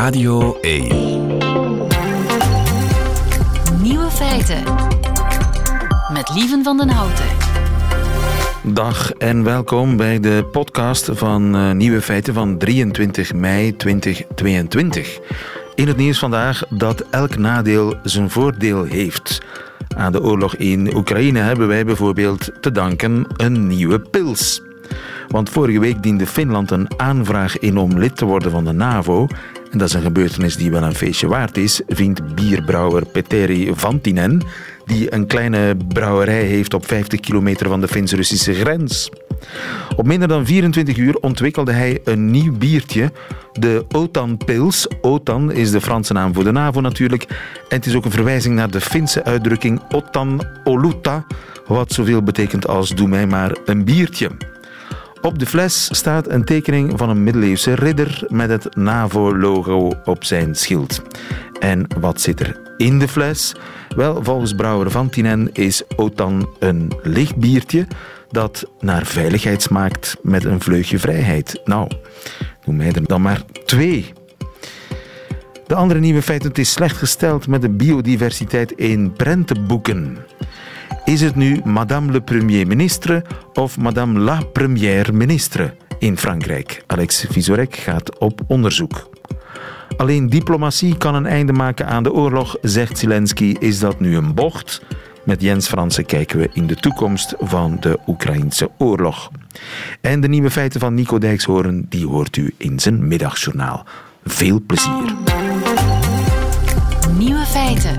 Radio 1. Nieuwe feiten. Met Lieven van den Houten. Dag en welkom bij de podcast van uh, Nieuwe Feiten van 23 mei 2022. In het nieuws vandaag dat elk nadeel zijn voordeel heeft. Aan de oorlog in Oekraïne hebben wij bijvoorbeeld te danken een nieuwe pils. Want vorige week diende Finland een aanvraag in om lid te worden van de NAVO. En dat is een gebeurtenis die wel een feestje waard is, vindt bierbrouwer Petteri Vantinen, die een kleine brouwerij heeft op 50 kilometer van de Fins-Russische grens. Op minder dan 24 uur ontwikkelde hij een nieuw biertje, de Otan Pils. Otan is de Franse naam voor de NAVO natuurlijk. En het is ook een verwijzing naar de Finse uitdrukking Otan Oluta, wat zoveel betekent als doe mij maar een biertje. Op de fles staat een tekening van een middeleeuwse ridder met het NAVO-logo op zijn schild. En wat zit er in de fles? Wel, volgens brouwer Van Tinen is Otan een licht biertje dat naar veiligheid smaakt met een vleugje vrijheid. Nou, noem mij er dan maar twee. De andere nieuwe feit, het is slecht gesteld met de biodiversiteit in prentenboeken. Is het nu Madame le Premier Ministre of Madame la Première Ministre in Frankrijk? Alex Visorek gaat op onderzoek. Alleen diplomatie kan een einde maken aan de oorlog, zegt Zelensky. Is dat nu een bocht? Met Jens Fransen kijken we in de toekomst van de Oekraïnse oorlog. En de nieuwe feiten van Nico Dijkshoorn, die hoort u in zijn middagjournaal. Veel plezier. Nieuwe feiten.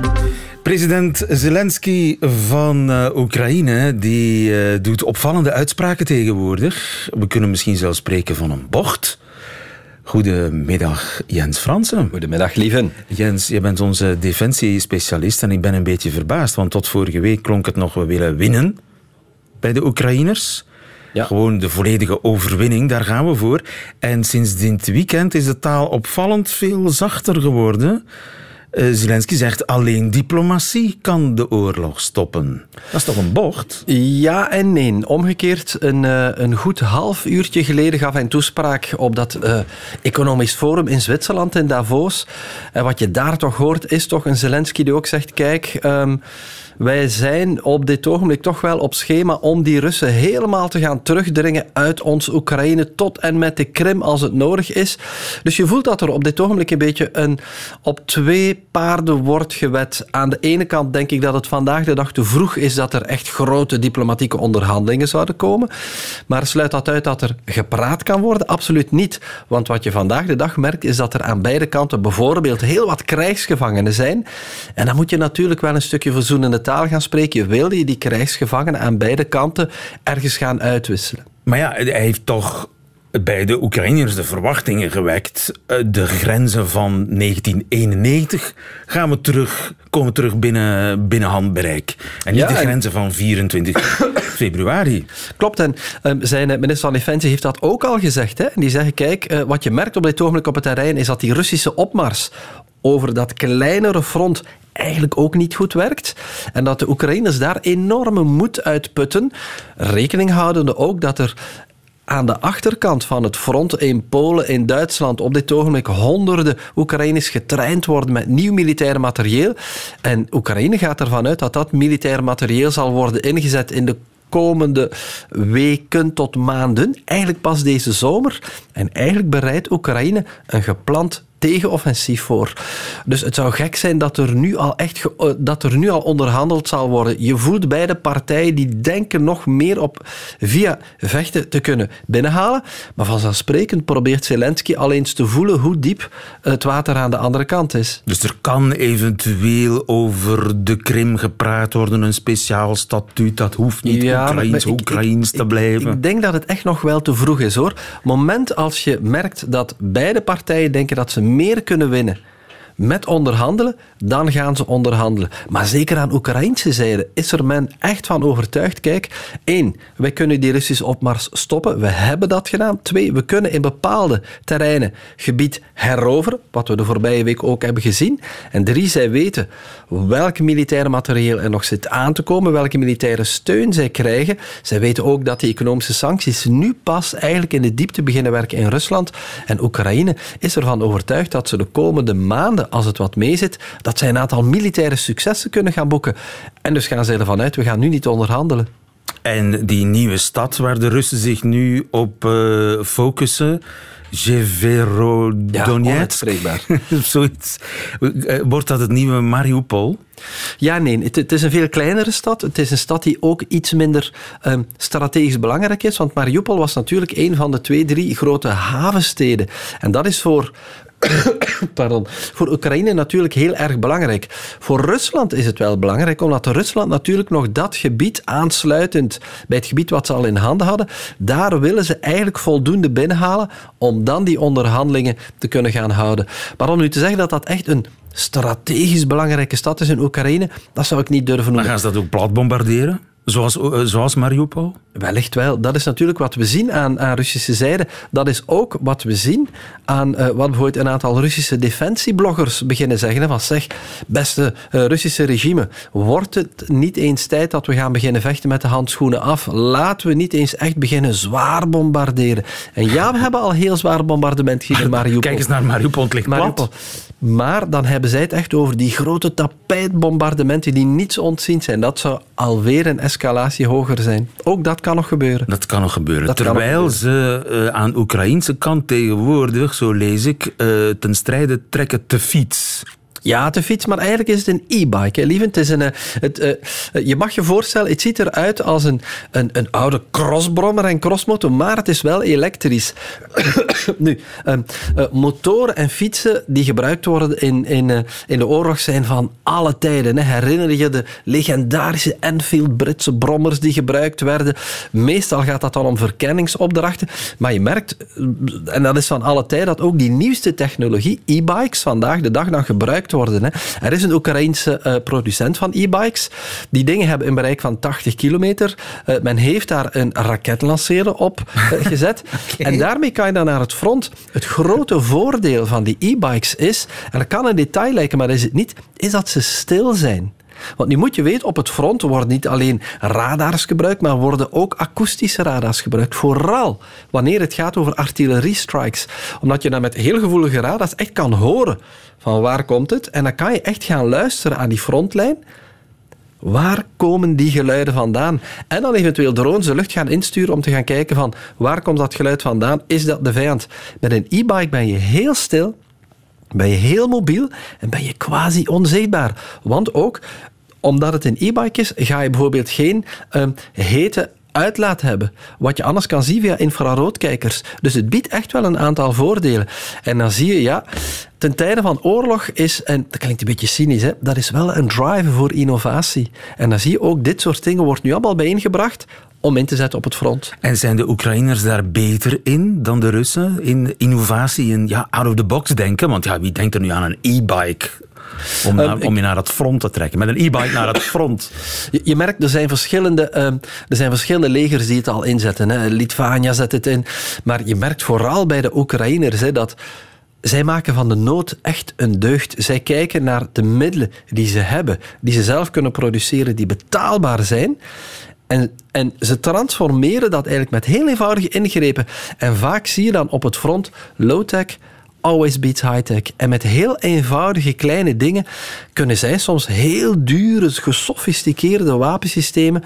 President Zelensky van uh, Oekraïne die, uh, doet opvallende uitspraken tegenwoordig. We kunnen misschien zelfs spreken van een bocht. Goedemiddag, Jens Fransen. Goedemiddag, lieven. Jens, je bent onze defensiespecialist en ik ben een beetje verbaasd, want tot vorige week klonk het nog we willen winnen bij de Oekraïners. Ja. Gewoon de volledige overwinning, daar gaan we voor. En sinds dit weekend is de taal opvallend veel zachter geworden. Uh, Zelensky zegt alleen diplomatie kan de oorlog stoppen. Dat is toch een bocht? Ja en nee. Omgekeerd, een, uh, een goed half uurtje geleden gaf hij een toespraak op dat uh, economisch forum in Zwitserland, in Davos. En wat je daar toch hoort, is toch een Zelensky die ook zegt, kijk... Um, wij zijn op dit ogenblik toch wel op schema om die Russen helemaal te gaan terugdringen uit ons Oekraïne tot en met de Krim als het nodig is. Dus je voelt dat er op dit ogenblik een beetje een op twee paarden wordt gewet. Aan de ene kant denk ik dat het vandaag de dag te vroeg is dat er echt grote diplomatieke onderhandelingen zouden komen. Maar sluit dat uit dat er gepraat kan worden? Absoluut niet. Want wat je vandaag de dag merkt is dat er aan beide kanten bijvoorbeeld heel wat krijgsgevangenen zijn. En dan moet je natuurlijk wel een stukje verzoenende taal taal gaan spreken, wil je die krijgsgevangenen aan beide kanten ergens gaan uitwisselen. Maar ja, hij heeft toch bij de Oekraïners de verwachtingen gewekt. Eh, de grenzen van 1991 gaan we terug, komen terug binnen, binnen handbereik. En niet ja, de grenzen van 24 februari. Klopt, en um, zijn minister van Defensie heeft dat ook al gezegd. Hè? En die zeggen, kijk, uh, wat je merkt op dit ogenblik op het terrein is dat die Russische opmars over dat kleinere front eigenlijk ook niet goed werkt. En dat de Oekraïners daar enorme moed uitputten. Rekening houdende ook dat er aan de achterkant van het front in Polen, in Duitsland, op dit ogenblik honderden Oekraïners getraind worden met nieuw militair materieel. En Oekraïne gaat ervan uit dat dat militair materieel zal worden ingezet in de komende weken tot maanden. Eigenlijk pas deze zomer. En eigenlijk bereidt Oekraïne een gepland tegenoffensief voor. Dus het zou gek zijn dat er nu al echt eh, dat er nu al onderhandeld zal worden. Je voelt beide partijen die denken nog meer op via vechten te kunnen binnenhalen. Maar vanzelfsprekend probeert Zelensky al eens te voelen hoe diep het water aan de andere kant is. Dus er kan eventueel over de Krim gepraat worden, een speciaal statuut. Dat hoeft niet ja, Oekraïns, Oekraïns te blijven. Ik, ik denk dat het echt nog wel te vroeg is hoor. Moment als je merkt dat beide partijen denken dat ze meer kunnen winnen met onderhandelen, dan gaan ze onderhandelen. Maar zeker aan Oekraïnse zijde is er men echt van overtuigd. Kijk, één, wij kunnen die Russische opmars stoppen. We hebben dat gedaan. Twee, we kunnen in bepaalde terreinen gebied heroveren, wat we de voorbije week ook hebben gezien. En drie, zij weten welk militaire materieel er nog zit aan te komen, welke militaire steun zij krijgen. Zij weten ook dat die economische sancties nu pas eigenlijk in de diepte beginnen werken in Rusland. En Oekraïne is ervan overtuigd dat ze de komende maanden, als het wat meezit, dat zij een aantal militaire successen kunnen gaan boeken. En dus gaan zij ervan uit, we gaan nu niet onderhandelen. En die nieuwe stad waar de Russen zich nu op uh, focussen, Jeverodonetsk. Ja, Zoiets. Eh, wordt dat het nieuwe Mariupol? Ja, nee. Het, het, is een veel kleinere stad. Het is een stad die ook iets minder um, strategisch belangrijk is. Want Mariupol was natuurlijk een van de twee, drie grote havensteden. En dat is voor Pardon. Voor Oekraïne natuurlijk heel erg belangrijk. Voor Rusland is het wel belangrijk, omdat Rusland natuurlijk nog dat gebied aansluitend bij het gebied wat ze al in handen hadden, daar willen ze eigenlijk voldoende binnenhalen om dan die onderhandelingen te kunnen gaan houden. Maar om nu te zeggen dat dat echt een strategisch belangrijke stad is in Oekraïne, dat zou ik niet durven noemen. Maar gaan ze dat ook plat bombarderen? Zoals, eh, zoals Mariupol? Wellicht wel. Dat is natuurlijk wat we zien aan, aan Russische zijde. Dat is ook wat we zien aan uh, wat bijvoorbeeld een aantal Russische defensiebloggers beginnen zeggen. Van zeg, beste uh, Russische regime, wordt het niet eens tijd dat we gaan beginnen vechten met de handschoenen af? Laten we niet eens echt beginnen zwaar bombarderen. En ja, we hebben al heel zwaar bombardement in Mariupol. Kijk eens naar Mariupol, het ligt Mariupol. Maar dan hebben zij het echt over die grote tapijtbombardementen die niets ontzien zijn. Dat zou alweer een escalatie hoger zijn. Ook dat kan nog gebeuren. Dat kan nog gebeuren. Terwijl ze uh, aan Oekraïnse kant tegenwoordig, zo lees ik, uh, ten strijde trekken te fiets. Ja, te fiets, maar eigenlijk is het een e-bike. Lieve. Het is een, eh, het, uh, je mag je voorstellen, het ziet eruit als een, een, een oude crossbrommer en crossmotor, maar het is wel elektrisch. nu, uh, motoren en fietsen die gebruikt worden in, in, in de oorlog zijn van alle tijden. Hè. Herinner je de legendarische Enfield Britse brommers die gebruikt werden? Meestal gaat dat dan om verkenningsopdrachten, maar je merkt, en dat is van alle tijden, dat ook die nieuwste technologie, e-bikes, vandaag de dag dan gebruikt worden. Hè. Er is een Oekraïense uh, producent van e-bikes. Die dingen hebben een bereik van 80 kilometer. Uh, men heeft daar een raketlanceerder op uh, gezet. okay. En daarmee kan je dan naar het front. Het grote voordeel van die e-bikes is, en dat kan een detail lijken, maar is het niet, is dat ze stil zijn. Want nu moet je weten, op het front worden niet alleen radars gebruikt, maar worden ook akoestische radars gebruikt. Vooral wanneer het gaat over artilleriestrikes. Omdat je dan met heel gevoelige radars echt kan horen van waar komt het. En dan kan je echt gaan luisteren aan die frontlijn. Waar komen die geluiden vandaan? En dan eventueel drones de lucht gaan insturen om te gaan kijken van waar komt dat geluid vandaan? Is dat de vijand? Met een e-bike ben je heel stil, ben je heel mobiel en ben je quasi onzichtbaar. Want ook omdat het een e-bike is, ga je bijvoorbeeld geen um, hete uitlaat hebben. Wat je anders kan zien via infraroodkijkers. Dus het biedt echt wel een aantal voordelen. En dan zie je, ja, ten tijde van oorlog is, en dat klinkt een beetje cynisch, hè, dat is wel een drive voor innovatie. En dan zie je ook, dit soort dingen wordt nu allemaal bijeengebracht om in te zetten op het front. En zijn de Oekraïners daar beter in dan de Russen? In innovatie en ja, out of the box denken? Want ja, wie denkt er nu aan een e-bike? Om, naar, um, om je naar het front te trekken. Met een e-bike naar het front. Je, je, merkt, er zijn, verschillende, um, er zijn verschillende legers die het al inzetten. Hè. Litvania zet het in. Maar je merkt vooral bij de Oekraïners hè, dat zij maken van de nood echt een deugd. Zij kijken naar de middelen die ze hebben, die ze zelf kunnen produceren, die betaalbaar zijn. En, en ze transformeren dat eigenlijk met heel eenvoudige ingrepen. En vaak zie je dan op het front low-tech, always beats high-tech. En met heel eenvoudige kleine dingen kunnen zij soms heel dure, gesofisticeerde wapensystemen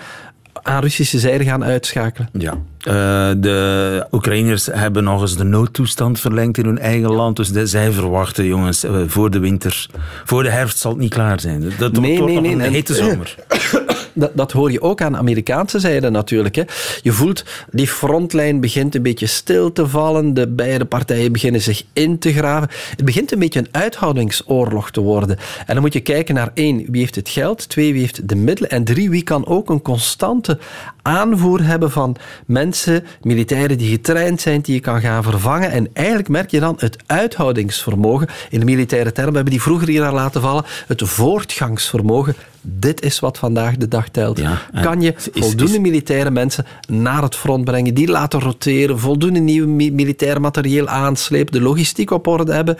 aan Russische zijde gaan uitschakelen. Ja. Uh, de Oekraïners hebben nog eens de noodtoestand verlengd in hun eigen land. Dus de, zij verwachten, jongens, uh, voor de winter, voor de herfst zal het niet klaar zijn. Dat nee, wordt nee, nog nee, een hete zomer. dat, dat hoor je ook aan Amerikaanse zijde natuurlijk. Hè. Je voelt, die frontlijn begint een beetje stil te vallen. De beide partijen beginnen zich in te graven. Het begint een beetje een uithoudingsoorlog te worden. En dan moet je kijken naar één, wie heeft het geld? Twee, wie heeft de middelen? En drie, wie kan ook een constante aanvoer hebben van mensen, militairen die getraind zijn, die je kan gaan vervangen. En eigenlijk merk je dan het uithoudingsvermogen. In militaire term, we hebben die vroeger hier al laten vallen, het voortgangsvermogen dit is wat vandaag de dag telt. kan je voldoende militaire mensen naar het front brengen, die laten roteren, voldoende nieuw militair materieel aanslepen, de logistiek op orde hebben?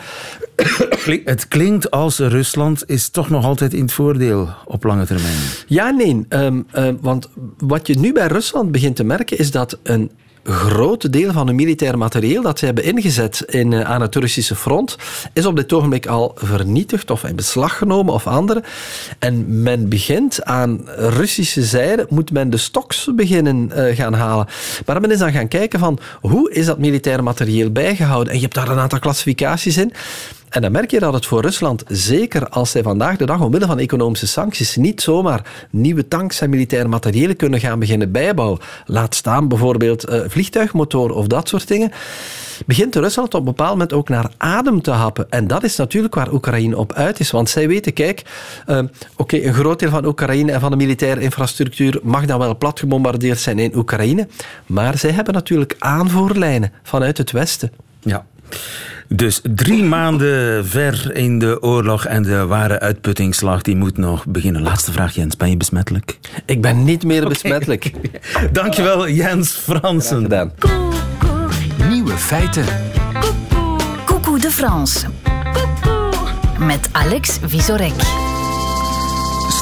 Het klinkt als Rusland is toch nog altijd in het voordeel op lange termijn. Ja, nee. Ehm, ehm, want wat je nu bij Rusland begint te merken, is dat een groot deel van hun militair materieel dat ze hebben ingezet in, uh, aan het Russische front, is op dit ogenblik al vernietigd of in beslag genomen of andere. En men begint aan Russische zijde, moet men de stoks beginnen uh, gaan halen. Maar men is dan gaan kijken van hoe is dat militair materieel bijgehouden. En je hebt daar een aantal klassificaties in. En dan merk je dat het voor Rusland, zeker als zij vandaag de dag omwille van economische sancties niet zomaar nieuwe tanks en militair materiële kunnen gaan beginnen bijbouwen, laat staan bijvoorbeeld uh, vliegtuigmotoren of dat soort dingen, begint Rusland op een bepaald moment ook naar adem te happen. En dat is natuurlijk waar Oekraïne op uit is. Want zij weten, kijk, uh, oké, een groot deel van Oekraïne en van de militaire infrastructuur mag dan wel plat gebombardeerd zijn in Oekraïne. Maar zij hebben natuurlijk aanvoerlijnen vanuit het Westen. Ja. Dus drie maanden ver in de oorlog en de ware uitputtingsslag die moet nog beginnen. Laatste vraag, Jens. Ben je besmettelijk? Ik ben niet meer besmettelijk. Dankjewel, Jens Fransen. Gedaan. Nieuwe feiten. Coucou de France. Met Alex Visorek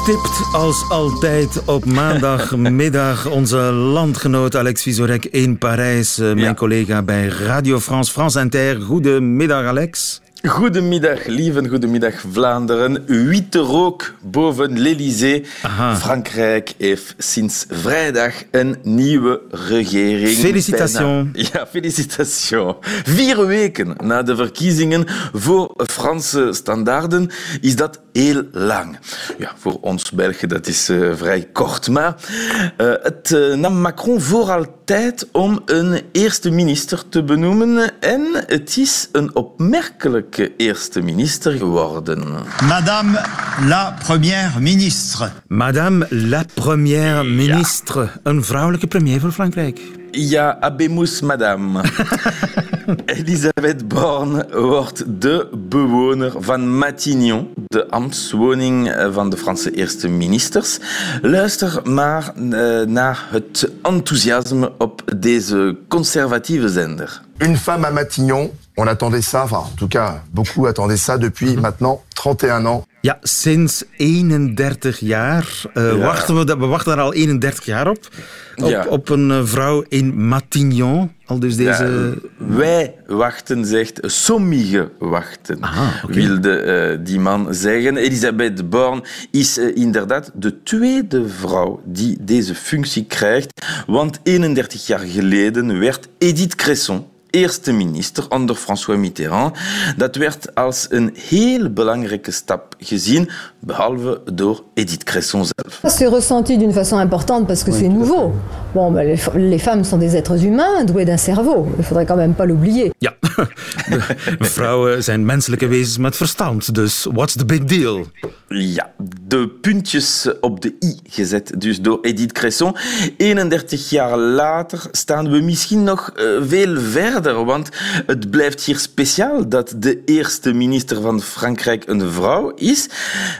stipt als altijd op maandagmiddag onze landgenoot Alex Visorek in Parijs. Eh, mijn collega bij Radio France, France Inter. Goedemiddag Alex. Goedemiddag, lieve goedemiddag Vlaanderen. Witte rook boven l'Elysée. Frankrijk heeft sinds vrijdag een nieuwe regering. Felicitations. Ja, felicitations. Vier weken na de verkiezingen voor Franse standaarden is dat heel lang. Ja, voor ons Belgen dat is uh, vrij kort. Maar uh, het uh, nam Macron voor altijd om een eerste minister te benoemen. En het is een opmerkelijk eerste minister geworden. Madame la première ministre. Madame la première ministre. Ja. Een vrouwelijke premier voor Frankrijk. Ja, abemus madame. Elisabeth Borne wordt de bewoner van Matignon, de ambtswoning van de Franse eerste ministers. Luister maar uh, naar het enthousiasme op deze conservatieve zender. Une femme à Matignon, on attendait ça, enfin en tout cas beaucoup attendaient ça depuis maintenant 31 ans. Ja, sinds 31 jaar uh, ja. wachten we, we wachten daar al 31 jaar op. Op, ja. op een vrouw in Matignon. Al dus deze... Ja, wij wachten, zegt sommigen wachten, Aha, okay. wilde uh, die man zeggen. Elisabeth Borne is uh, inderdaad de tweede vrouw die deze functie krijgt. Want 31 jaar geleden werd Edith Cresson eerste minister onder François Mitterrand. Dat werd als een heel belangrijke stap gezien, behalve door Edith Cresson zelf. C'est ressenti d'une façon importante parce que oui, c'est nouveau. Bon, ben, les, les, femmes sont des êtres humains doués d'un cerveau. Il faudrait quand même pas l'oublier. Ja, vrouwen zijn menselijke wezens met verstand, dus what's the big deal? Ja, de puntjes op de i gezet, dus door Edith Cresson. 31 jaar later staan we misschien nog uh, veel verder, want het blijft hier speciaal dat de eerste minister van Frankrijk een vrouw is.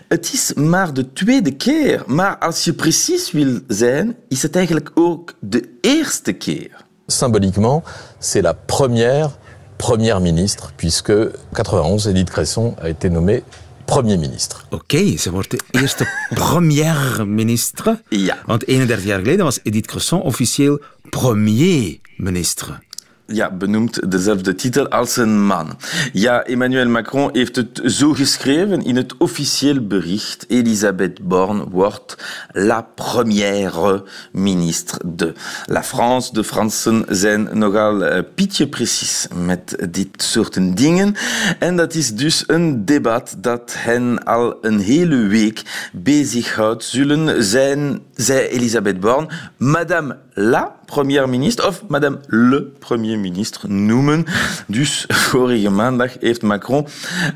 Het is maar de tweede keer, maar als je precies wil zijn, is het eigenlijk ook de eerste keer. Symboliquement, c'est la première première ministre, puisque 91, Edith Cresson a été nommée premier ministre. Oké, okay, ze wordt de eerste première ministre. Ja. Want 31 jaar geleden was Edith Cresson officieel premier ministre. Ja, benoemt dezelfde titel als een man. Ja, Emmanuel Macron heeft het zo geschreven in het officieel bericht. Elisabeth Borne wordt la première ministre de la France. De Fransen zijn nogal uh, pietje precies met dit soort dingen. En dat is dus een debat dat hen al een hele week bezighoudt. Zullen zijn zei Elisabeth Borne Madame la premier ministre of Madame le premier ministre noemen. Dus vorige maandag heeft Macron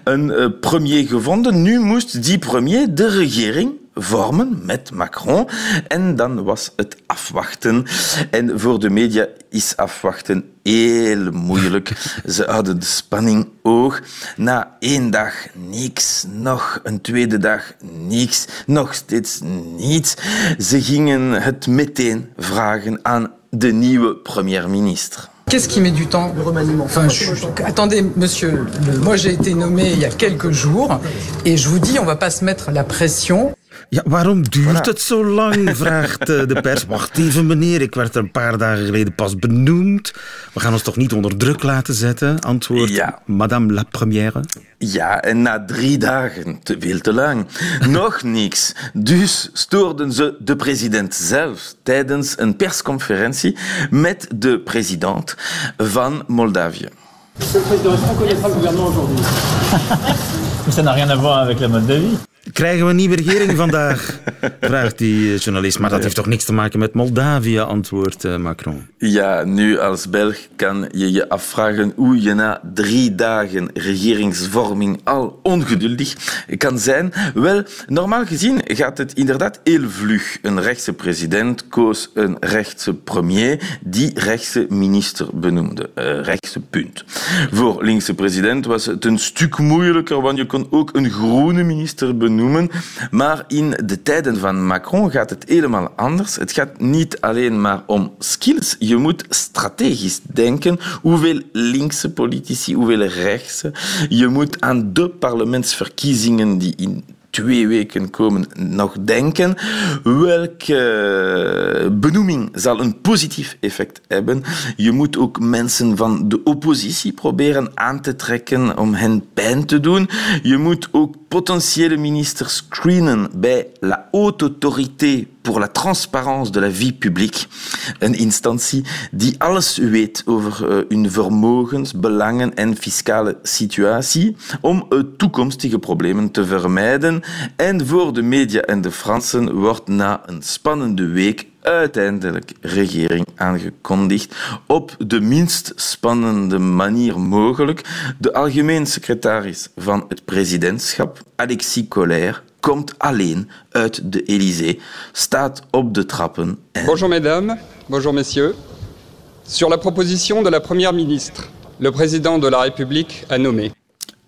een uh, premier gevonden. Nu moest die premier de regering vormen met Macron. En dan was het afwachten. En voor de media is afwachten heel moeilijk. Ze hadden de spanning oog. Na één dag niks, nog een tweede dag niks, nog steeds niets. Ze gingen het meteen vragen aan de nieuwe premier-ministre. Qu'est-ce qui met du temps Le remaniement. Enfin, je, attendez, monsieur, moi j'ai été nommé il y a quelques jours et je vous dis, on va pas se mettre la pression. Ja, waarom duurt het zo lang? Vraagt eh, de pers. Wacht even, meneer. Ik werd er een paar dagen geleden pas benoemd. We gaan ons toch niet onder druk laten zetten? Antwoord ja. Madame la Première. Ja, en na drie dagen, te veel te lang, nog niks. Dus stoorden ze de president zelf tijdens een persconferentie met de president van Moldavië. Monsieur le Président, est-ce qu'on connaîtra le gouvernement aujourd'hui Ça n'a rien à voir avec la Moldavie. Krijgen we een nieuwe regering vandaag? Vraagt die eh, journalist. Maar dat heeft toch niks te maken met Moldavië, antwoordt eh, Macron. Ja, nu als Belg kan je je afvragen hoe je na drie dagen regeringsvorming al ongeduldig kan zijn. Wel, normaal gezien gaat het inderdaad heel vlug. Een rechtse president koos een rechtse premier die rechtse minister benoemde. Uh, rechtse punt. Voor linkse president was het een stuk moeilijker, want je kon ook een groene minister benoemen noemen. Maar in de tijden van Macron gaat het helemaal anders. Het gaat niet alleen maar om skills. Je moet strategisch denken. Hoeveel linkse politici, hoeveel rechtse. Je moet aan de parlementsverkiezingen die in twee weken komen nog denken. Welke benoeming zal een positief effect hebben? Je moet ook mensen van de oppositie proberen aan te trekken om hen pijn te doen. Je moet ook potentiële ministers screenen bij la haute autorité pour la transparance de la vie publique. Een instantie die alles weet over uh, hun vermogens, belangen en fiscale situatie om uh, toekomstige problemen te vermijden. En voor de media en de Fransen wordt na een spannende week uiteindelijk regering aangekondigd op de minst spannende manier. Bonjour mesdames, bonjour messieurs. Sur la proposition de la première ministre, le président de la République a nommé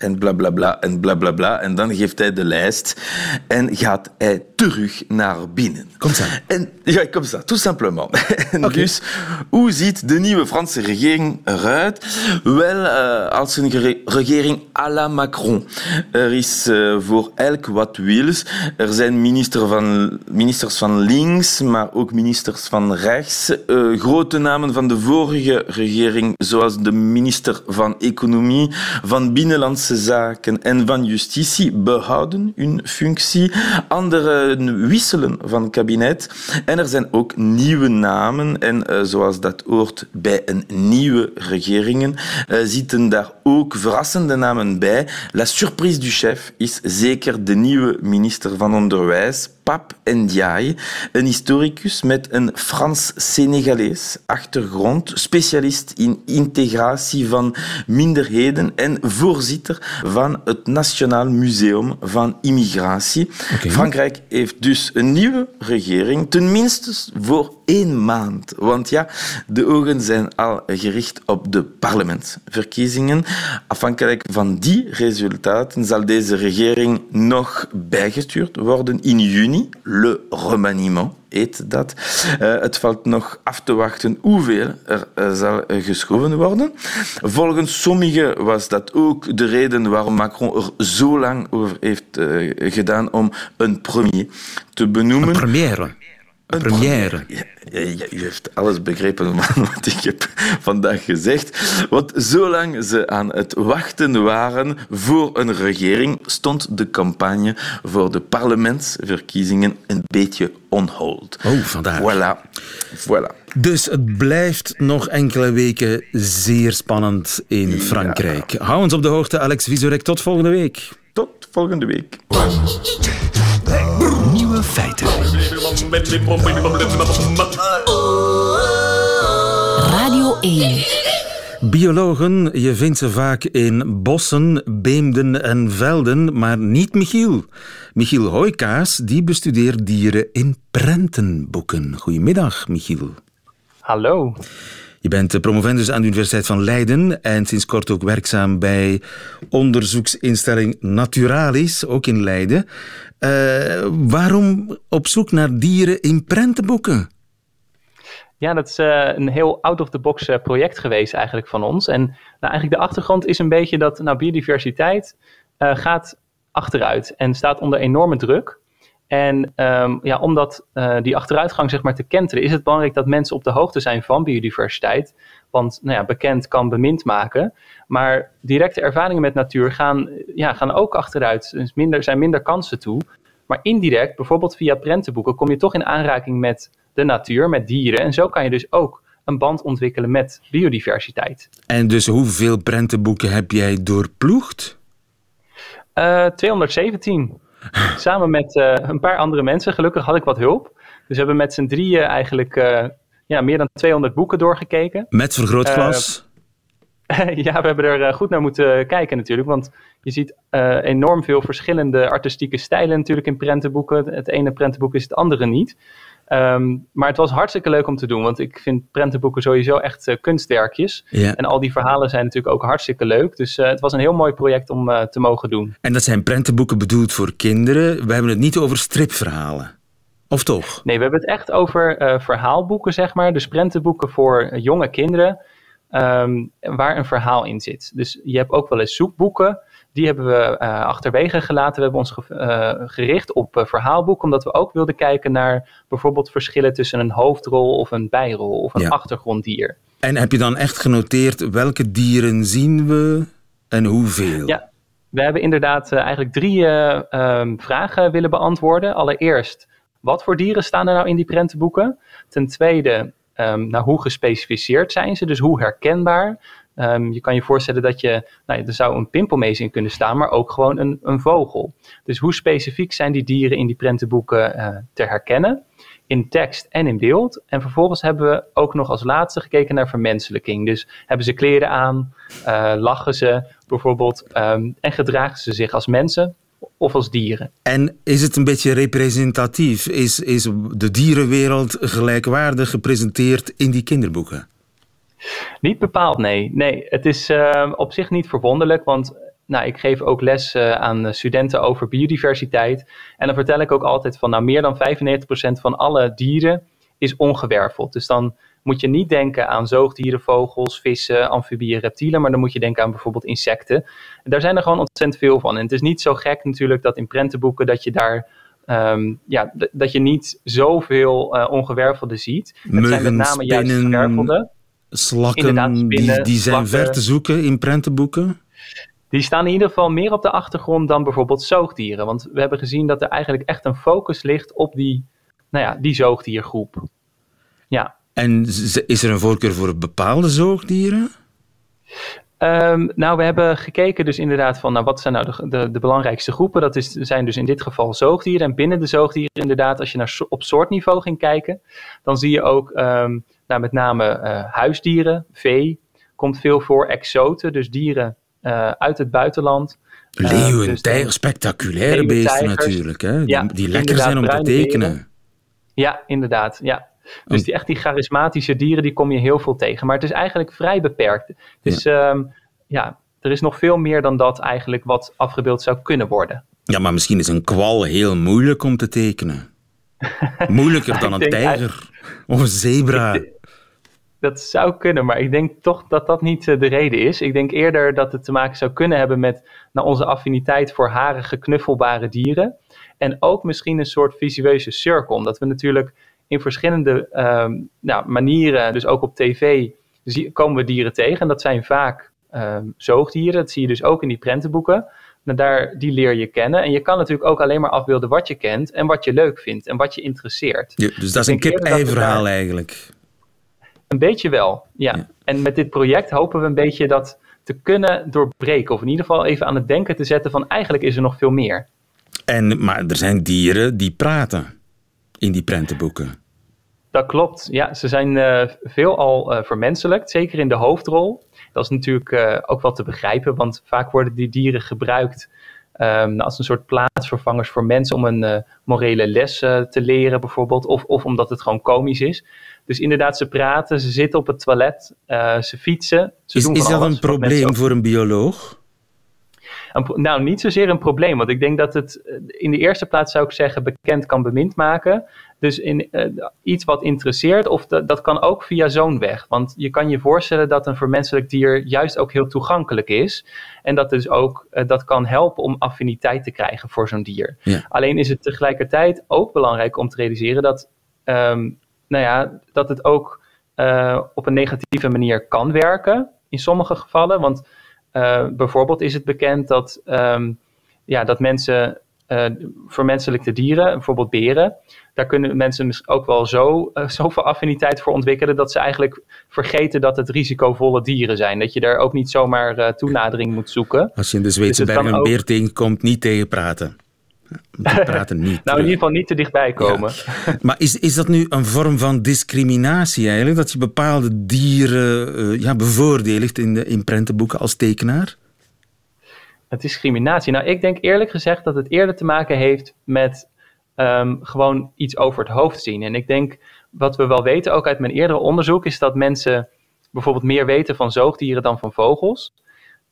en blablabla bla, bla, en blablabla. Bla, bla. En dan geeft hij de lijst en gaat hij terug naar binnen. Kom zo. En, ja, kom zo, tout simplement. En okay. Dus, hoe ziet de nieuwe Franse regering eruit? Wel, uh, als een regering à la Macron. Er is uh, voor elk wat wils. Er zijn minister van, ministers van links, maar ook ministers van rechts. Uh, grote namen van de vorige regering, zoals de minister van Economie, van Binnenlandse Zaken en van Justitie behouden hun functie. Anderen wisselen van kabinet. En er zijn ook nieuwe namen. En uh, zoals dat hoort bij een nieuwe regering, uh, zitten daar ook verrassende namen bij. La surprise du chef is zeker de nieuwe minister van Onderwijs, Pap Ndiaye, een historicus met een Frans-Senegalees achtergrond, specialist in integratie van minderheden en voorzitter van het Nationaal Museum van Immigratie. Okay. Frankrijk heeft dus een nieuwe regering, tenminste voor één maand. Want ja, de ogen zijn al gericht op de parlementsverkiezingen. Afhankelijk van die resultaten zal deze regering nog bijgestuurd worden in juni. Le remaniement heet dat. Uh, het valt nog af te wachten hoeveel er uh, zal geschoven worden. Volgens sommigen was dat ook de reden waarom Macron er zo lang over heeft gedaan om een premier te benoemen. Een première. Een première. U heeft alles begrepen wat ik heb vandaag gezegd. Want zolang ze aan het wachten waren voor een regering, stond de campagne voor de parlementsverkiezingen een beetje on hold. Oh, vandaar. Voilà. voilà. Dus het blijft nog enkele weken zeer spannend in Frankrijk. Ja. Hou ons op de hoogte, Alex Visorek. Tot volgende week. Tot volgende week. Nieuwe feiten. Radio 1. Biologen, je vindt ze vaak in bossen, beemden en velden, maar niet Michiel. Michiel Hoijkaas die bestudeert dieren in prentenboeken. Goedemiddag, Michiel. Hallo. Je bent promovendus aan de Universiteit van Leiden en sinds kort ook werkzaam bij onderzoeksinstelling Naturalis, ook in Leiden. Uh, waarom op zoek naar dieren in prentenboeken? Ja, dat is uh, een heel out-of-the-box project geweest eigenlijk van ons. En nou, eigenlijk de achtergrond is een beetje dat nou, biodiversiteit gaat achteruit en staat onder enorme druk. En um, ja, om dat, uh, die achteruitgang zeg maar, te kenteren, is het belangrijk dat mensen op de hoogte zijn van biodiversiteit. Want nou ja, bekend kan bemind maken. Maar directe ervaringen met natuur gaan, ja, gaan ook achteruit. Er dus minder, zijn minder kansen toe. Maar indirect, bijvoorbeeld via prentenboeken, kom je toch in aanraking met de natuur, met dieren. En zo kan je dus ook een band ontwikkelen met biodiversiteit. En dus hoeveel prentenboeken heb jij doorploegd? Uh, 217. Samen met uh, een paar andere mensen. Gelukkig had ik wat hulp. Dus we hebben met z'n drieën eigenlijk uh, ja, meer dan 200 boeken doorgekeken. Met vergrootglas? Uh, ja, we hebben er goed naar moeten kijken natuurlijk. Want je ziet enorm veel verschillende artistieke stijlen natuurlijk in prentenboeken. Het ene prentenboek is het andere niet. Um, maar het was hartstikke leuk om te doen, want ik vind prentenboeken sowieso echt uh, kunstwerkjes. Ja. En al die verhalen zijn natuurlijk ook hartstikke leuk. Dus uh, het was een heel mooi project om uh, te mogen doen. En dat zijn prentenboeken bedoeld voor kinderen. We hebben het niet over stripverhalen. Of toch? Nee, we hebben het echt over verhaalboeken, zeg maar. Dus prentenboeken voor jonge kinderen, um, waar een verhaal in zit. Dus je hebt ook wel eens zoekboeken. Die hebben we uh, achterwege gelaten. We hebben ons ge uh, gericht op uh, verhaalboek, omdat we ook wilden kijken naar bijvoorbeeld verschillen tussen een hoofdrol of een bijrol of een Ja. achtergronddier. En heb je dan echt genoteerd welke dieren zien we en hoeveel? Ja, we hebben inderdaad eigenlijk drie um, vragen willen beantwoorden. Allereerst, wat voor dieren staan er nou in die prentenboeken? Ten tweede, um, nou, hoe gespecificeerd zijn ze? Dus hoe herkenbaar? Um, je kan je voorstellen dat je, nou, er zou een pimpelmees in kunnen staan, maar ook gewoon een, een vogel. Dus hoe specifiek zijn die dieren in die prentenboeken uh, te herkennen? In tekst en in beeld. En vervolgens hebben we ook nog als laatste gekeken naar vermenselijking. Dus hebben ze kleren aan, uh, lachen ze bijvoorbeeld um, en gedragen ze zich als mensen of als dieren. En is het een beetje representatief? Is, is de dierenwereld gelijkwaardig gepresenteerd in die kinderboeken? Niet bepaald, nee. Nee, het is uh, op zich niet verwonderlijk, want nou, ik geef ook les uh, aan studenten over biodiversiteit. En dan vertel ik ook altijd van, nou, meer dan 95% van alle dieren is ongewerveld. Dus dan moet je niet denken aan zoogdieren, vogels, vissen, amfibieën, reptielen, maar dan moet je denken aan bijvoorbeeld insecten. En daar zijn er gewoon ontzettend veel van. En het is niet zo gek natuurlijk dat in prentenboeken dat je daar Um, ja, dat je niet zoveel uh, ongewervelde ziet. Muggen, het zijn met name juist gewervelde. Slakken, spinnen, die, die zijn slakken. ver te zoeken in prentenboeken? Die staan in ieder geval meer op de achtergrond dan bijvoorbeeld zoogdieren. Want we hebben gezien dat er eigenlijk echt een focus ligt op die, nou ja, die zoogdiergroep. Ja. En is er een voorkeur voor bepaalde zoogdieren? Um, nou, we hebben gekeken dus inderdaad van, nou, wat zijn nou de, de, de belangrijkste groepen? Dat is, zijn dus in dit geval zoogdieren. En binnen de zoogdieren inderdaad, als je naar op soortniveau ging kijken, dan zie je ook um, nou, met name uh, huisdieren, vee, komt veel voor, exoten, dus dieren uh, uit het buitenland. Leeuwen, uh, dus tijgers, spectaculaire beesten natuurlijk, hè? Ja, die, die lekker zijn om te tekenen. Dieren. Ja, inderdaad, ja. Dus die, echt die charismatische dieren, die kom je heel veel tegen. Maar het is eigenlijk vrij beperkt. Dus ja. Um, ja, er is nog veel meer dan dat eigenlijk wat afgebeeld zou kunnen worden. Ja, maar misschien is een kwal heel moeilijk om te tekenen. Moeilijker dan een tijger of een zebra. Dat zou kunnen, maar ik denk toch dat dat niet de reden is. Ik denk eerder dat het te maken zou kunnen hebben met nou, onze affiniteit voor harige, knuffelbare dieren. En ook misschien een soort visueuze cirkel, omdat we natuurlijk in verschillende um, nou, manieren, dus ook op tv, komen we dieren tegen. En dat zijn vaak um, zoogdieren. Dat zie je dus ook in die prentenboeken. Nou, daar, die leer je kennen. En je kan natuurlijk ook alleen maar afbeelden wat je kent en wat je leuk vindt en wat je interesseert. Ja, dus dat is een kip-ei-verhaal eigenlijk. Een beetje wel, ja. ja. En met dit project hopen we een beetje dat te kunnen doorbreken. Of in ieder geval even aan het denken te zetten van eigenlijk is er nog veel meer. En, maar er zijn dieren die praten in die prentenboeken. Dat klopt. Ja, ze zijn uh, veelal uh, vermenselijkt, zeker in de hoofdrol. Dat is natuurlijk uh, ook wel te begrijpen, want vaak worden die dieren gebruikt um, als een soort plaatsvervangers voor mensen om een morele les te leren, bijvoorbeeld. Of, of omdat het gewoon komisch is. Dus inderdaad, ze praten, ze zitten op het toilet, ze fietsen. Ze is doen is dat een probleem voor een bioloog? Nou, niet zozeer een probleem, want ik denk dat het in de eerste plaats zou ik zeggen bekend kan bemind maken. Dus in, uh, iets wat interesseert, of dat, dat kan ook via zo'n weg. Want je kan je voorstellen dat een vermenselijk dier juist ook heel toegankelijk is. En dat dus ook uh, dat kan helpen om affiniteit te krijgen voor zo'n dier. Ja. Alleen is het tegelijkertijd ook belangrijk om te realiseren dat, um, nou ja, dat het ook uh, op een negatieve manier kan werken. In sommige gevallen. Want bijvoorbeeld is het bekend dat, um, ja, dat mensen uh, vermenselijkte dieren, bijvoorbeeld beren, daar kunnen mensen ook wel zo, uh, zoveel affiniteit voor ontwikkelen dat ze eigenlijk vergeten dat het risicovolle dieren zijn. Dat je daar ook niet zomaar uh, toenadering moet zoeken. Als je in de Zweedse dus bergen een beer tegenkomt, niet tegen praten. Die praten niet. nou, in ieder geval niet te dichtbij komen. Ja. Maar is, is dat nu een vorm van discriminatie eigenlijk? Dat je bepaalde dieren ja, bevoordeligt in, de, in prentenboeken als tekenaar? discriminatie. Nou, ik denk eerlijk gezegd dat het eerder te maken heeft met um, gewoon iets over het hoofd zien. En ik denk, wat we wel weten, ook uit mijn eerdere onderzoek, is dat mensen bijvoorbeeld meer weten van zoogdieren dan van vogels.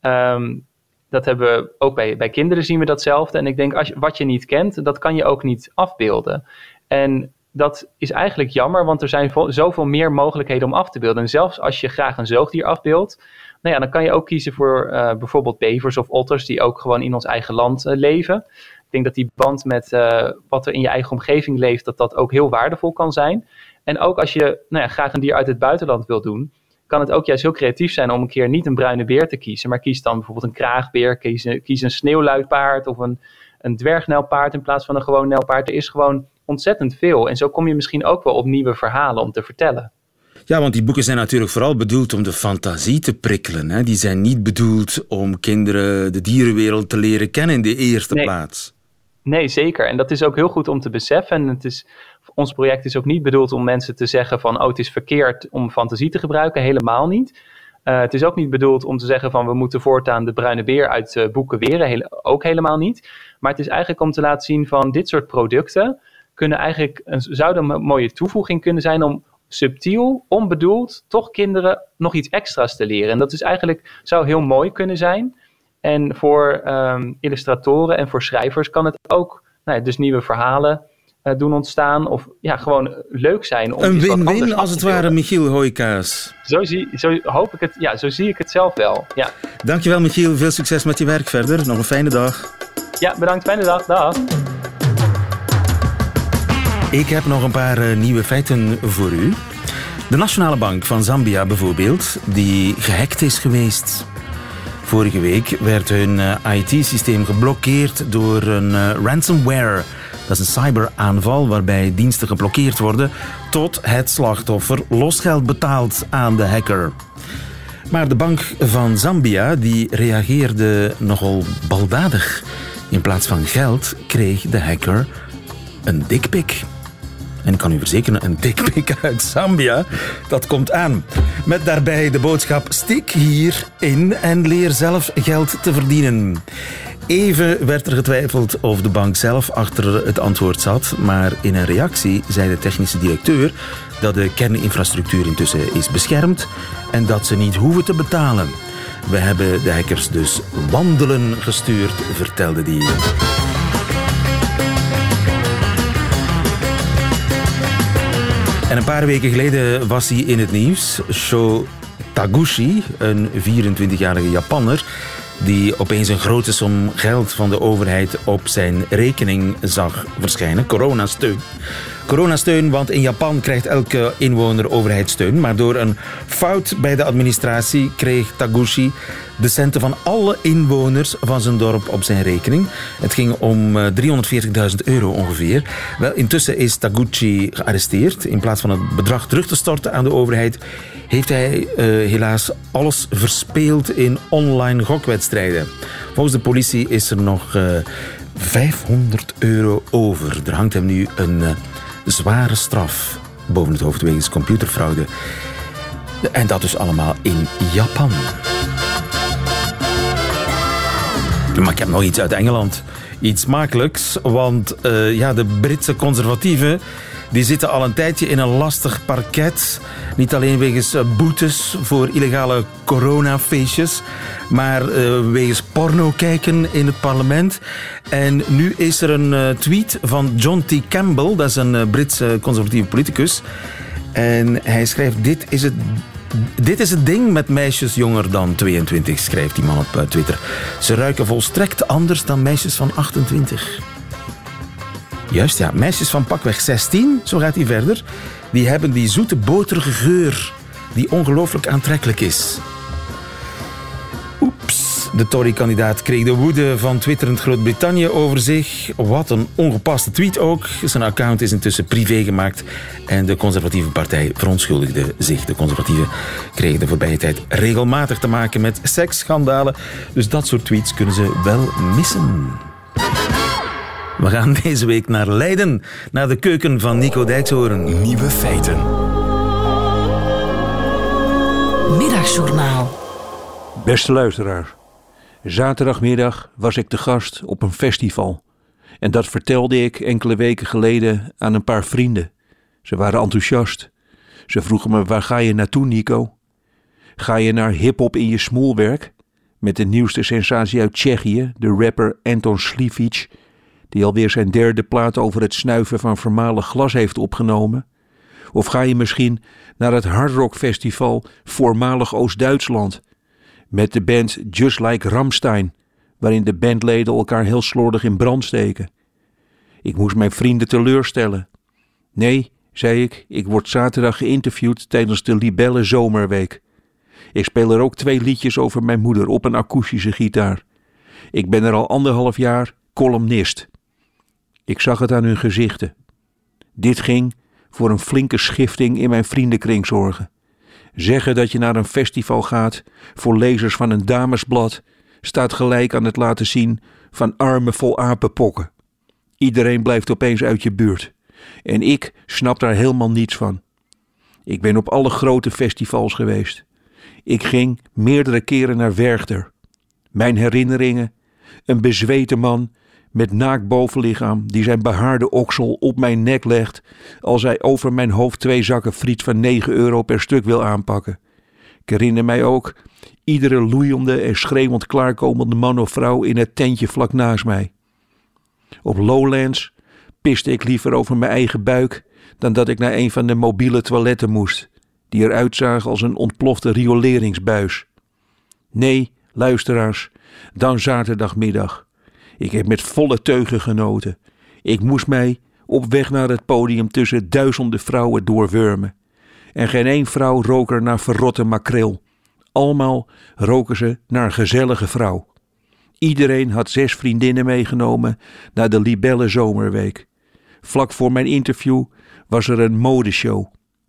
Um, dat hebben we ook bij, bij kinderen zien we datzelfde. En ik denk, als je, wat je niet kent, dat kan je ook niet afbeelden. En dat is eigenlijk jammer, want er zijn zoveel meer mogelijkheden om af te beelden. En zelfs als je graag een zoogdier afbeeldt, nou ja, dan kan je ook kiezen voor uh, bijvoorbeeld bevers of otters die ook gewoon in ons eigen land uh, leven. Ik denk dat die band met uh, wat er in je eigen omgeving leeft, dat dat ook heel waardevol kan zijn. En ook als je nou ja, graag een dier uit het buitenland wil doen, kan het ook juist heel creatief zijn om een keer niet een bruine beer te kiezen, maar kies dan bijvoorbeeld een kraagbeer, kies, kies een sneeuwluidpaard of een, een dwergnelpaard in plaats van een gewoon nelpaard. Er is gewoon ontzettend veel. En zo kom je misschien ook wel op nieuwe verhalen om te vertellen. Ja, want die boeken zijn natuurlijk vooral bedoeld om de fantasie te prikkelen. Hè? Die zijn niet bedoeld om kinderen de dierenwereld te leren kennen in de eerste nee. plaats. Nee, zeker. En dat is ook heel goed om te beseffen. En het is, ons project is ook niet bedoeld om mensen te zeggen van... oh, het is verkeerd om fantasie te gebruiken. Helemaal niet. Uh, het is ook niet bedoeld om te zeggen van... we moeten voortaan de bruine beer uit uh, boeken weren. Ook helemaal niet. Maar het is eigenlijk om te laten zien van dit soort producten... kunnen eigenlijk een, zouden een mooie toevoeging kunnen zijn... om subtiel, onbedoeld, toch kinderen nog iets extra's te leren. En dat is eigenlijk, zou heel mooi kunnen zijn. En voor um, illustratoren en voor schrijvers kan het ook nou ja, dus nieuwe verhalen doen ontstaan. Of ja, gewoon leuk zijn. Om een win-win als het ware, Michiel Hooikaas. Zo, zie, zo hoop ik het, ja, zo zie ik het zelf wel. Ja. Dankjewel Michiel, veel succes met je werk verder. Nog een fijne dag. Ja, bedankt. Fijne dag. Dag. Ik heb nog een paar uh, nieuwe feiten voor u. De Nationale Bank van Zambia bijvoorbeeld, die gehackt is geweest. Vorige week werd hun uh, IT-systeem geblokkeerd door een ransomware. Dat is een cyberaanval waarbij diensten geblokkeerd worden tot het slachtoffer losgeld betaalt aan de hacker. Maar de Bank van Zambia die reageerde nogal baldadig. In plaats van geld kreeg de hacker een dikpik. En ik kan u verzekeren, een dikpik uit Zambia, dat komt aan. Met daarbij de boodschap, stik hierin en leer zelf geld te verdienen. Even werd er getwijfeld of de bank zelf achter het antwoord zat, maar in een reactie zei de technische directeur dat de kerninfrastructuur intussen is beschermd en dat ze niet hoeven te betalen. We hebben de hackers dus wandelen gestuurd, vertelde die. En een paar weken geleden was hij in het nieuws. Sho Taguchi, een 24-jarige Japanner, die opeens een grote som geld van de overheid op zijn rekening zag verschijnen, coronasteun. Coronasteun, want in Japan krijgt elke inwoner overheidssteun. Maar door een fout bij de administratie kreeg Taguchi de centen van alle inwoners van zijn dorp op zijn rekening. Het ging om 340.000 euro ongeveer. Wel, intussen is Taguchi gearresteerd. In plaats van het bedrag terug te storten aan de overheid, heeft hij uh, helaas alles verspeeld in online gokwedstrijden. Volgens de politie is er nog uh, 500 euro over. Er hangt hem nu een zware straf boven het hoofd wegens computerfraude. En dat dus allemaal in Japan. Maar ik heb nog iets uit Engeland. Iets makkelijks, want uh, ja, de Britse conservatieven die zitten al een tijdje in een lastig parket. Niet alleen wegens eh, boetes voor illegale coronafeestjes, maar uh, wegens porno kijken in het parlement. En nu is er een uh, tweet van John T. Campbell, dat is een Britse conservatieve politicus. En hij schrijft: Dit is het dit is het ding met meisjes jonger dan 22, schrijft die man op Twitter. Ze ruiken volstrekt anders dan meisjes van 28. Juist, ja. Meisjes van pakweg 16, zo gaat hij verder, die hebben die zoete boterige geur die ongelooflijk aantrekkelijk is. Oeps. De Tory-kandidaat kreeg de woede van twitterend Groot-Brittannië over zich. Wat een ongepaste tweet ook. Zijn account is intussen privé gemaakt en de conservatieve partij verontschuldigde zich. De conservatieven kregen de voorbije tijd regelmatig te maken met seksschandalen. Dus dat soort tweets kunnen ze wel missen. We gaan deze week naar Leiden, naar de keuken van Nico Dijkshoorn. Nieuwe feiten. Middagjournaal. Beste luisteraar. Zaterdagmiddag was ik te gast op een festival. En dat vertelde ik enkele weken geleden aan een paar vrienden. Ze waren enthousiast. Ze vroegen me: waar ga je naartoe, Nico? Ga je naar hip-hop in je smoelwerk? Met de nieuwste sensatie uit Tsjechië, de rapper Anton Slivic die alweer zijn derde plaat over het snuiven van vermalen glas heeft opgenomen? Of ga je misschien naar het hardrockfestival voormalig Oost-Duitsland met de band Just Like Ramstein, waarin de bandleden elkaar heel slordig in brand steken? Ik moest mijn vrienden teleurstellen. Nee, zei ik, ik word zaterdag geïnterviewd tijdens de Libelle Zomerweek. Ik speel er ook twee liedjes over mijn moeder op een akoestische gitaar. Ik ben er al anderhalf jaar columnist. Ik zag het aan hun gezichten. Dit ging voor een flinke schifting in mijn vriendenkring zorgen. Zeggen dat je naar een festival gaat voor lezers van een damesblad staat gelijk aan het laten zien van armen vol apenpokken. Iedereen blijft opeens uit je buurt. En ik snap daar helemaal niets van. Ik ben op alle grote festivals geweest. Ik ging meerdere keren naar Werchter. Mijn herinneringen: een bezweten man met naakt bovenlichaam die zijn behaarde oksel op mijn nek legt als hij over mijn hoofd twee zakken friet van 9 euro per stuk wil aanpakken. Ik herinner mij ook iedere loeiende en schreeuwend klaarkomende man of vrouw in het tentje vlak naast mij. Op Lowlands piste ik liever over mijn eigen buik dan dat ik naar een van de mobiele toiletten moest, die eruit zagen als een ontplofte rioleringsbuis. Nee, luisteraars, dan zaterdagmiddag. Ik heb met volle teugen genoten. Ik moest mij op weg naar het podium tussen duizenden vrouwen doorwurmen. En geen één vrouw rook er naar verrotte makreel. Allemaal roken ze naar een gezellige vrouw. Iedereen had zes vriendinnen meegenomen naar de Libelle Zomerweek. Vlak voor mijn interview was er een modeshow.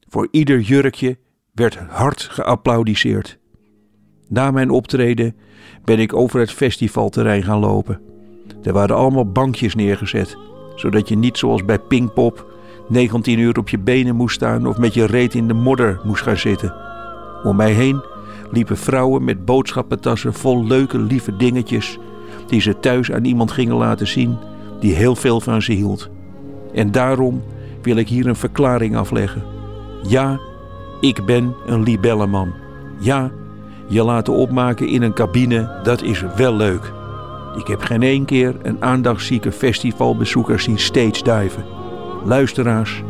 Voor ieder jurkje werd hard geapplaudiseerd. Na mijn optreden ben ik over het festivalterrein gaan lopen. Er waren allemaal bankjes neergezet, zodat je niet zoals bij Pinkpop 19 uur op je benen moest staan of met je reet in de modder moest gaan zitten. Om mij heen liepen vrouwen met boodschappentassen vol leuke, lieve dingetjes die ze thuis aan iemand gingen laten zien die heel veel van ze hield. En daarom wil ik hier een verklaring afleggen. Ja, ik ben een libelleman. Ja, je laten opmaken in een cabine, dat is wel leuk. Ik heb geen één keer een aandachtszieke festivalbezoeker zien stage diven. Luisteraars,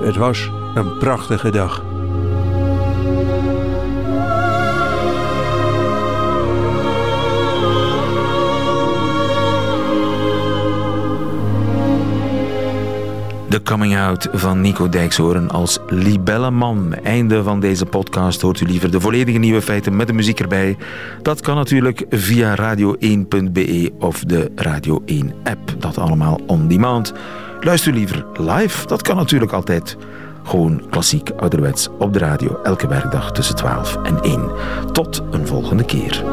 het was een prachtige dag. De de coming out van Nico Dijkshoorn als libelleman. Einde van deze podcast hoort u liever de volledige nieuwe feiten met de muziek erbij. Dat kan natuurlijk via radio1.be of de Radio 1 app. Dat allemaal on demand. Luister liever live, dat kan natuurlijk altijd. Gewoon klassiek ouderwets op de radio elke werkdag tussen 12 en 1. Tot een volgende keer.